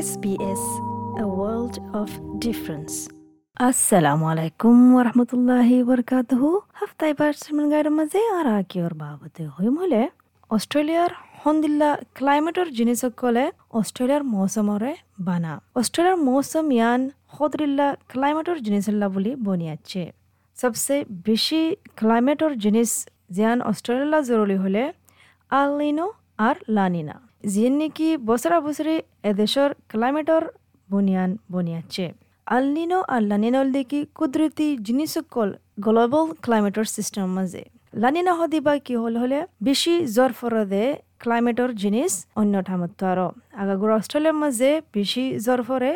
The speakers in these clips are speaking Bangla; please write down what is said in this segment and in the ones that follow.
SBS, a world of difference. Wa rahmatullahi wa barakatuhu. হাফতাই পার্সিমন গাইডের মাঝে আর আকিওর বাবদে হইম হলে অস্ট্রেলিয়ার হন্দিল্লা ক্লাইমেটর জিনিস কলে অস্ট্রেলিয়ার মৌসুমরে বানা অস্ট্রেলিয়ার মৌসুম ইয়ান হদরিল্লা ক্লাইমেটর জিনিসল্লা বলি বনিয়াচ্ছে সবসে বেশি ক্লাইমেটর জিনিস জিয়ান অস্ট্রেলিয়া জরুরি হলে আলিনো আর লানিনা যিয়ে নেকি বছরা বছরে এদেশর ক্লাইমেটর বুনিয়ান বনিয়াচ্ছে? আলনিনো আর লানিনল দেখি কুদরতি জিনিসকল গ্লোবাল ক্লাইমেটর সিস্টেম মাঝে। লানিনা হদিবা কি হল হলে বেশি জ্বর ফরদে ক্লাইমেটর জিনিস অন্য ঠামত আরও। আগাগুড় অস্ট্রেলিয়ার মাঝে বেশি জ্বর ফরে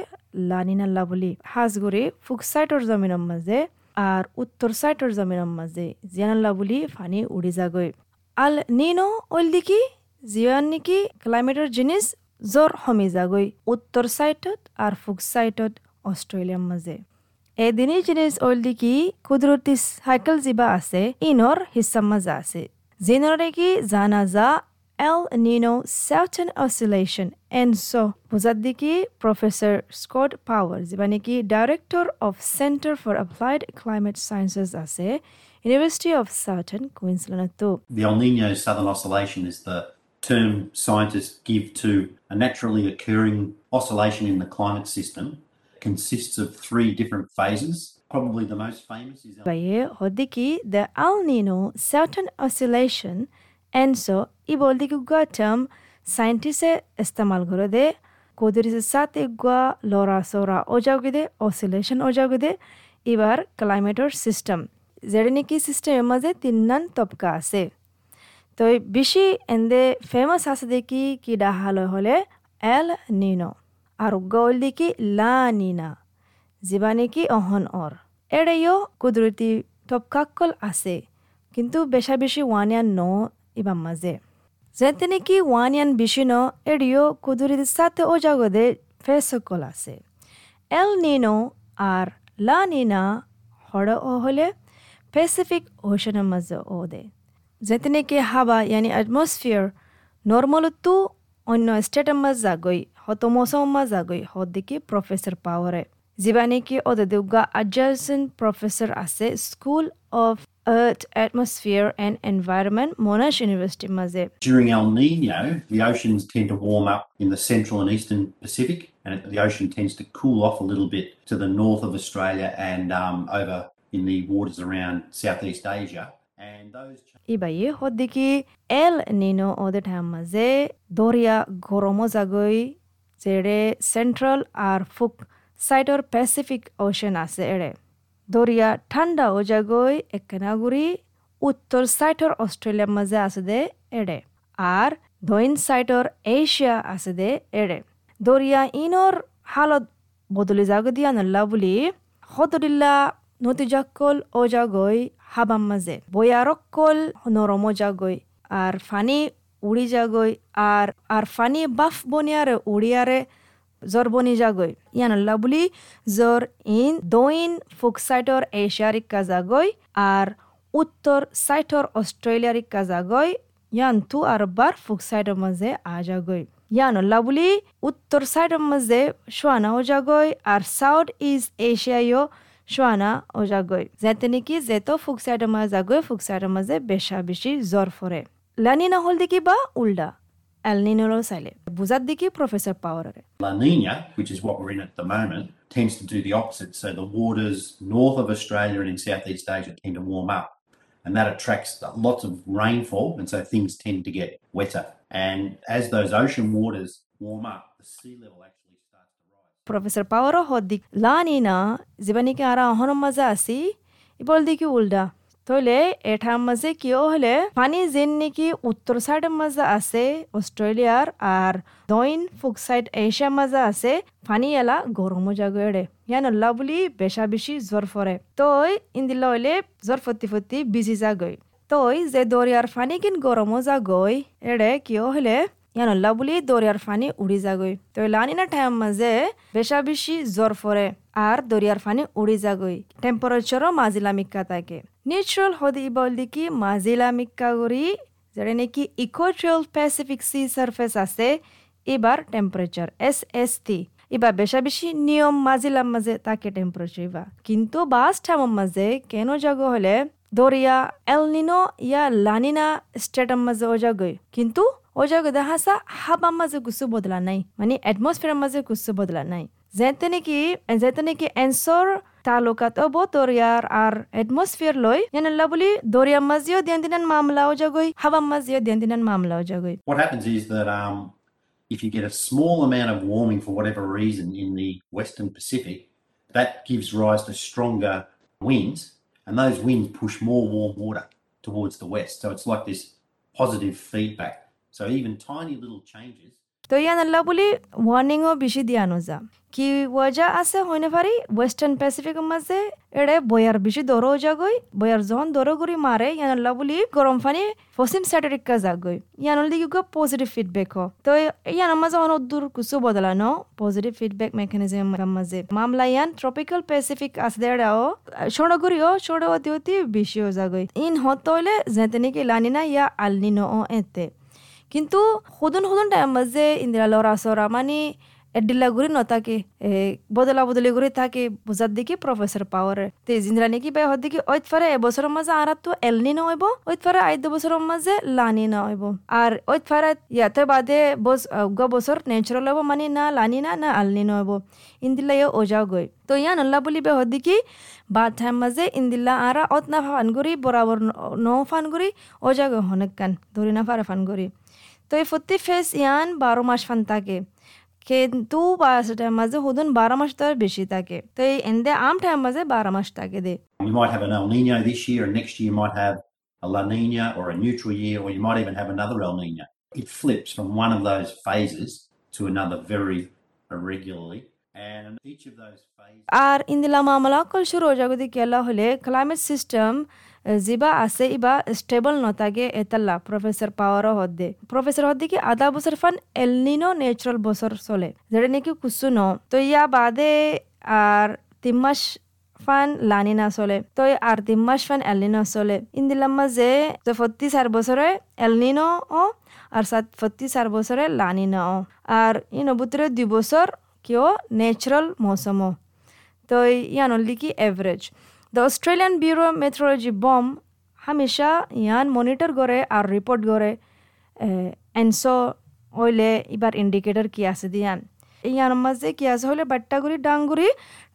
লানিনাল্লা বলি। হাজগুড়ি ফুকসাইটর জমিনের মাঝে আর উত্তর সাইটর জমিনের মাঝে। জিয়ানাল্লা বলি ফানি উড়ি যাগৈ। আল নিনো ওল দেখি জিয়ান নেকি ক্লাইমেটৰ জিনিস জ্বৰ সমি যাগৈ, উত্তৰ চাইটত আৰু ফুক চাইটত অষ্ট্ৰেলিয়াৰ মাজে। এদিনই জিনিস অইল দেখি কুদরতি সাইকেল যিবা আছে, ইনৰ হিচাপ মাজা আছে। যিনৰে কি জানা যা, এল নিনো সাউথন অচিলেশ্যন এণ্ড চ বুজাত দেখি প্ৰফেচৰ স্কট পাৱাৰ যিবা নেকি director of centre for applied climate sciences আছে, ইউনিভাৰ্চিটি অফ চাউথন কুইন্সলেণ্ডতো The El Nino Southern Oscillation is the term scientists give to a naturally occurring oscillation in the climate system. It consists of three different phases. Probably the most famous is El Baye hodiki the El Nino Southern Oscillation and so iboldi gua term scientists istemal gore de kodiri sate gua lora sora ojaugide oscillation ojaugide এবার ক্লাইমেটর সিস্টেম যেটা নাকি সিস্টেমের মাঝে তিননান তবকা আছে তো বেশি এন্দে ফেমাস আছে দেখি কি ডাহালয় হলে এল নিনো। আর গৌল দেখি লা নিনা। যিবা নাকি অহন অর। এড়েও কুদরতি তবকাকল আছে, কিন্তু বেশা বেশি ওয়ানিয়ান ন ইবার মাঝে। যেতে নাকি ওয়ানিয়ান বেশি ন, এড়িও কুদরতি সাথে ও জাগদে ফেসকল আছে। এল নিনো আর লা নিনা হড় ও হলে প্যাসিফিক ওশনের মাঝে ও দে যেতে নাকি হাবা ইয়ানি এটমসফিয়ার নর্মালতো অন্য স্টেটের মাঝ যাগৈ হত মৌসুম মাঝ যাগৈ হত দেখি প্রফেসর পাওয়ারে যিবা নাকি ওদে দেউগা adjacent প্রফেসর আছে school of Earth, Atmosphere and Environment, Monash University মাঝে During El Nino, the oceans tend to warm up in the central and eastern Pacific, and the ocean tends to cool off a little bit to the north of Australia and um, over in the waters around Southeast Asia. ইবাই হদ্দিকি এল নিনো ওদের ঠাম মাঝে দরিয়া গরমো জাগৈ যেড়ে সেন্ট্রাল আর ফুক সাইডর প্যাসিফিক ওশেন আছে এড়ে দরিয়া ঠান্ডা ও জাগৈ একেনাগুড়ি উত্তর সাইডর অস্ট্রেলিয়ার মাঝে আছে দে এড়ে আর দৈন সাইডর এশিয়া আছে দে এড়ে দরিয়া ইনর হালত বদলি জাগ দিয়া নল্লা বুলি সদরিল্লা নতিজাকল ও জাগৈ হাবাম মাঝে বয়ারকল নরম জাগৈ আর ফানি উড়ি যাগৈ আর আর ফানি বাফ বনিয়ারে উড়িয়ারে জ্বর বনি যাগৈ ইয়ানল্লা বুলি জ্বর ইন দইন ফুক সাইটর এশিয়ারিকা যাগৈ আর উত্তর সাইটর অস্ট্রেলিয়ারিকা যাগৈ ইয়ানতু আর বার ফুক সাইডর মাঝে আ যাগৈ ইয়ানল্লা বুলি উত্তর সাইডর মাঝে শোয়ানাও যাগৈ আর সাউথ ইস্ট এশিয়ায়ও শোয়ানা ও যাগৈ যেতে নাকি যেতো ফুক সাইডর মাঝে যাগৈ ফুক সাইডর মাঝে বেশা বেশি জ্বর ফরে লানি না হল দেখি বা উল্টা এলনিনোরও চাইলে বুঝার দেখি প্রফেসর পাওয়ারে La Nina, which is what we're in at the moment, tends to do the opposite. So the waters north of Australia and in Southeast Asia tend to warm up. And that attracts lots of rainfall, and so things tend to get wetter. And as those ocean waters warm up, the sea level actually Rise. Professor পাওয়ারও হদ্দিক লানিনা জীবানিকে আর অহন মজা আছি ইবল দেখি উল্টা তইলে এঠাম মাঝে কিয় হলে পানি যেন নাকি উত্তর সাইডের মাঝে আছে অস্ট্রেলিয়ার আর দইন ফুক সাইড এশিয়ার মাঝে আছে পানি এলা গরম জাগরে ইয়ান আল্লাহ বুলি বেশা বেশি জ্বর ফরে তই ইন্দিল্লা হইলে জ্বর ফতি ফতি বিজি যাগৈ তই যে দরিয়ার পানি কিন গরম যাগৈ এড়ে কিয় হলে ইয়ানল্লা বুলি দরিয়ার ফানি উড়ি যাগৈ। তই লানিনা টাইম মাঝে বেশা বেশি জ্বর ফরে আর দরিয়ার ফানি উড়ি যাগৈ। টেম্পারেচারও মাজিলা মিক্কা থাকে নিউট্রাল হদি মাজিলা মিক্কা গরি যেটা নাকি ইকুয়েট্রিয়াল প্যাসিফিক সি সারফেস আছে এবার টেম্পারেচার এস এস টি। ইবা বেশা বেশি নিয়ম মাজিলাম মাঝে তাকে টেম্পারেচার ইবা কিন্তু বাস টাইম মাঝে কেন জাগ হলে দরিয়া এলনিনো ইয়া লানিনা স্টেটাম মাঝে ও কিন্তু ও জাগ দেখাসা হাবাম মাঝে গুসু বদলা নাই মানে এটমসফিয়ার মাঝে গুসু বদলা নাই যেতে নাকি যেতে নাকি এনসর তালুকাত অব দরিয়ার আর এটমসফিয়ার লই ইয়ানাল্লা বলি দরিয়া মাঝিও দিন দিনান মামলাও জাগই হাবাম মাঝিও দিন দিনান মামলাও জাগই What happens is that um, if you get a small amount of warming for whatever reason in the Western Pacific, that gives rise to stronger winds, and those winds push more warm water towards the west. So it's like this positive feedback. So even tiny little changes. তো ইয়ানাল্লা বলি ওয়ার্নিংও বেশি দিয়ানো যা কি ওয়াজা আছে হইনে পারি ওয়েস্টার্ন প্যাসিফিক মাঝে এড়ে বয়ার বেশি দরো যাগই বয়ার যখন দরো করি মারে ইয়ানাল্লা বলি, গরম পানি পশ্চিম সাইডের ইকা যাগই ইয়ানল দিকে পজিটিভ ফিডব্যাক হ তো ইয়ান মাঝে অনেক দূর কিছু বদলানো পজিটিভ ফিডব্যাক মেকানিজম মাঝে। মামলা ইয়ান ট্রপিক্যাল প্যাসিফিক আছে দেড়াও সড়গুড়িও সড় অতি অতি বেশিও যাগই ইন হত হইলে যেতে নাকি লানিনা ইয়া আলনিনো এতে। কিন্তু সদন সদন টাইম মাঝে ইন্দিৰা ল'ৰা সরা মানে এডিল্লা ঘুরি নথাকে বদলা বদলি ঘুরি থাকে বুঝার দিকে প্রফেসর পাওয়ার তে জিন্দ্রা নাকি বে হদ দিকে ওইত ফারে এবছরের মাঝে আর তো এলনি না হইব ওইত ফারে আইদ বছরের মাঝে লানি না হইব আর ওইত ফারে ইয়াতে বাদে বস গ বছর ন্যাচারাল হইব মানে না লানি না না আলনি না হইব ইন্দিল্লা ইয়ে ওজাও গই তো ইয়ান আল্লাহ বলি বে দিকে বাদ টাইম মাঝে ইন্দিল্লা আরা অত না ফান করি বরাবর ন ফান করি ওজা গো হনেক কান ধরি না ফারে ফান করি তো এই ফতি ফেস ইয়ান বারো মাস ফান থাকে কিন্তু টাইম মাঝে হুদুন বারো মাস তার বেশি থাকে তো এই এন্দে আম টাইম মাঝে বারো মাস থাকে দে You might have an El Nino this year, and next year you might have a La Nina or a neutral year, or you might even have another El Nino. It flips from one of those phases to another very irregularly. And each of those phases. আর ইন্দিলা মামলা কল শুরু জাগদি হলে ক্লাইমেট সিস্টেম জিবা আছে, ইবা স্টেবল নতাগে এতাল্লা প্রফেসর পাওয়ার হদ্দে প্রফেসর হদ্দে কি আধা বছর ফান এলনিনো ন্যাচারাল বছর চলে। যেটা নাকি কুসু ন। তো ইয়া বাদে আর তিন মাস ফান লানিনা চলে। তো আর তিন মাস ফান চলে। ইন্দিলাম মাঝে ফত্তি চার বছরে এলনিনো ও আর সাত ফত্তি চার বছরে লানিনা ও আর ইনবুতরে দুই বছর কেউ ন্যাচারাল মৌসুমও তো ইয়ান কি average Australian Bureau of Meteorology BOM হামেশা ইয়ান মনিটর করে আর রিপোর্ট করে এনসো হইলে এবার ইন্ডিকেটর কি আছে দিয়ান? ইয়ার মাঝে কি আছে? হলে বাট্টাগুড়ি, ডাঙ্গুড়ি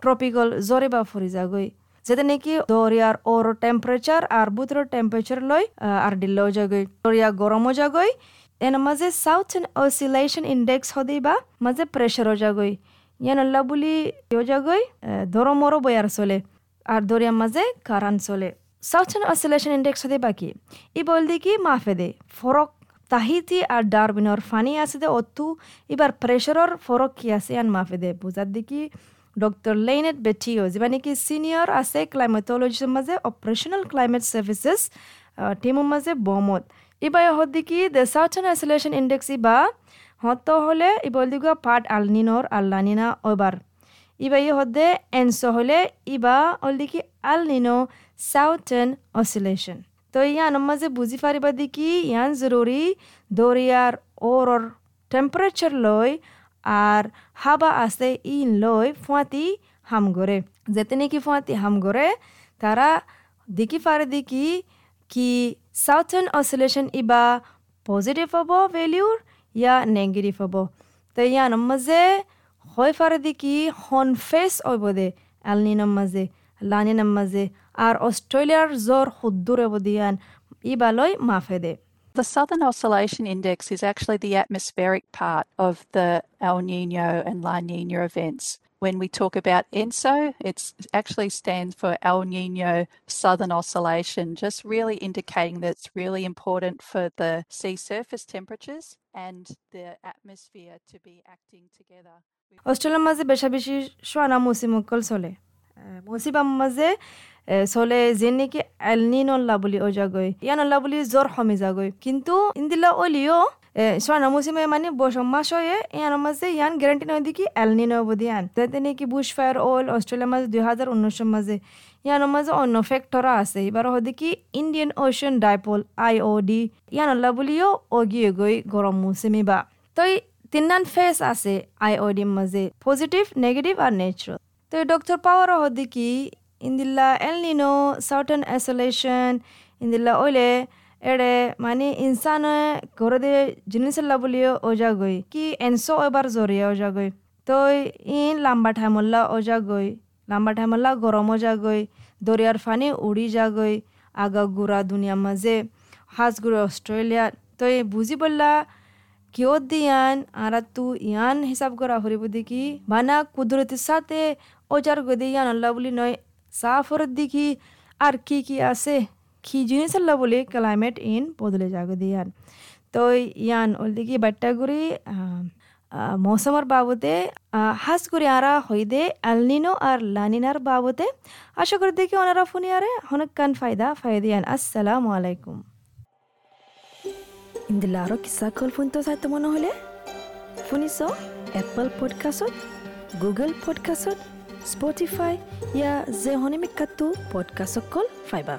ট্রপিক্যাল জরে বা ফুরি যাগই। যেতে নাকি দরিয়ার ওর টেম্পারেচার আর বুতর টেম্পারেচার লই আর ডিল্লাও যাগই। দরিয়া গরমও যাগই। এন মাঝে সাউথ অসিলেশন ইন্ডেক্স হদি বা মাঝে প্রেশারও যাগই। ইয়ান আল্লাহ বলি যাগই ধরমরও বয়ার চলে। আর মাঝে কারান চলে। সাউথার্ন অসিলেশন ইন্ডেক্স হতে বাকি। ই বলদি কি মাফে দে। ফরক তাহিতি আর ডারবিনর ফানি আছে দে অতু এবার প্রেশারর ফরক কি আছে আন মাফে দে। বুঝার দিকি ডক্টর লেইনেট বেটিও যেবা নাকি সিনিয়র আছে ক্লাইমেটোলজির মাঝে অপারেশনাল ক্লাইমেট সার্ভিসেস টিমের মাঝে বমত। এবার হত দিকি দ্য সাউথার্ন অসিলেশন ইন্ডেক্স ইবা হত হলে ই বলদিগা পার্ট আলনিনর আল্লানিনা ওবার। I hodde enso hole iba oldiki al nino southern oscillation তো ইয়ান মাঝে বুঝি পারিবা দেখি ইয়ান জরুরি দরিয়ার ওরর টেম্পারেচার লই আর হাবা আছে ইন লই ফুয়াতি হাম গরে। যেতে নাকি ফুয়াতি হাম গরে, তারা দেখি পারে দেখি কি সাউথার্ন অসিলেশন ইবা পজিটিভ হব, ভ্যালিউর, ইয়া নেগেটিভ হব। তো ইয়ান মাঝে হয় ফারে দেখি হন ফেস ওইব দে অ্যালনিনাম মাঝে লানিনাম মাঝে আর অস্ট্রেলিয়ার জ্বর হুদ্দুরে বদিয়ান ইবালয় মাফে দে The Southern Oscillation Index is actually the atmospheric part of the El Nino and La Nina events. When we talk about ENSO, it actually stands for El Nino Southern Oscillation, just really indicating that it's really important for the sea surface temperatures and the atmosphere to be acting together. অস্ট্রেলিয়ার মাঝে বেশা বেশি সোয়ানা মুসিমকল চলে মুসিবাম মাঝে চলে যে নাকি এলনিনল্লা বুলি ও যাগৈ ইয়ানল্লা বুলি জ্বর হমি যাগৈ কিন্তু ইন্দিলা অলিও সোয়ানা মুসিমে মানে বসম মাস হয়ে ইয়ান মাঝে ইয়ান গ্যারান্টি নয় দেখি এলনিন অবধি ইয়ান যাতে নাকি বুশ ফায়ার অল অস্ট্রেলিয়ার মাঝে দুই হাজার উনিশের মাঝে ইয়ান মাঝে অন্য ফ্যাক্টরা আছে এবার হদি কি Indian ocean dipole I O D ইয়ানল্লা বুলিও অগিয়ে গই গরম মুসিমি বা তো তিনান ফেস আছে আই ওডিম মাঝে পজিটিভ নেগেটিভ আর নেচারাল তো ডক্টর পাওয়ার হদি কি ইন্দিল্লা এল নিনো সার্টন অ্যাসোলেশন ইন্দিল্লা ওইলে এড়ে মানে ইনসানে ঘরে দিয়ে জিনিসের বলিও ওজা গই কি এনসো এবার জরিয়া ওজা গই তো ইন লাম্বা ঠাইমল্লা ওজা গই লাম্বা ঠাইমল্লা গরম ওজা গই দরিয়ার ফানি উড়ি যা গই আগা গুড়া দুনিয়া মাঝে হাজ গুড়ে অস্ট্রেলিয়া তো বুঝি বললা কিয় দিয়ান? আর তু ইয়ান হিসাব করা হরিব দেখি। বানা কুদরতের সাথে ওজার গদে ইয়ান আল্লাহ বলি নয়। সাফর দেখি। আর কি কি আছে? কি জিনিস আল্লাহ বলি ক্লাইমেট ইন বদলে যাগ দিয়ান তো ইয়ান ওল দেখি বাট্টাগুড়ি মৌসুমের বাবদে হাস করে আরা হইদে আলনিনো আর লানিনার বাবদে আশা করি দেখি ওনারা ফুনিয়ারে হনক কান ফায়দা ফায়দিয়ান আসসালামু আলাইকুম ইন্দিলা আরও কিসা কল ফোনটো চাইতো মনে হলে শুনিছ এপল পডকাষ্টত গুগল পডকাষ্টত স্পটিফাই ইয়া যে হনিমিকাটো পডকাষ্টত কল ফাইবা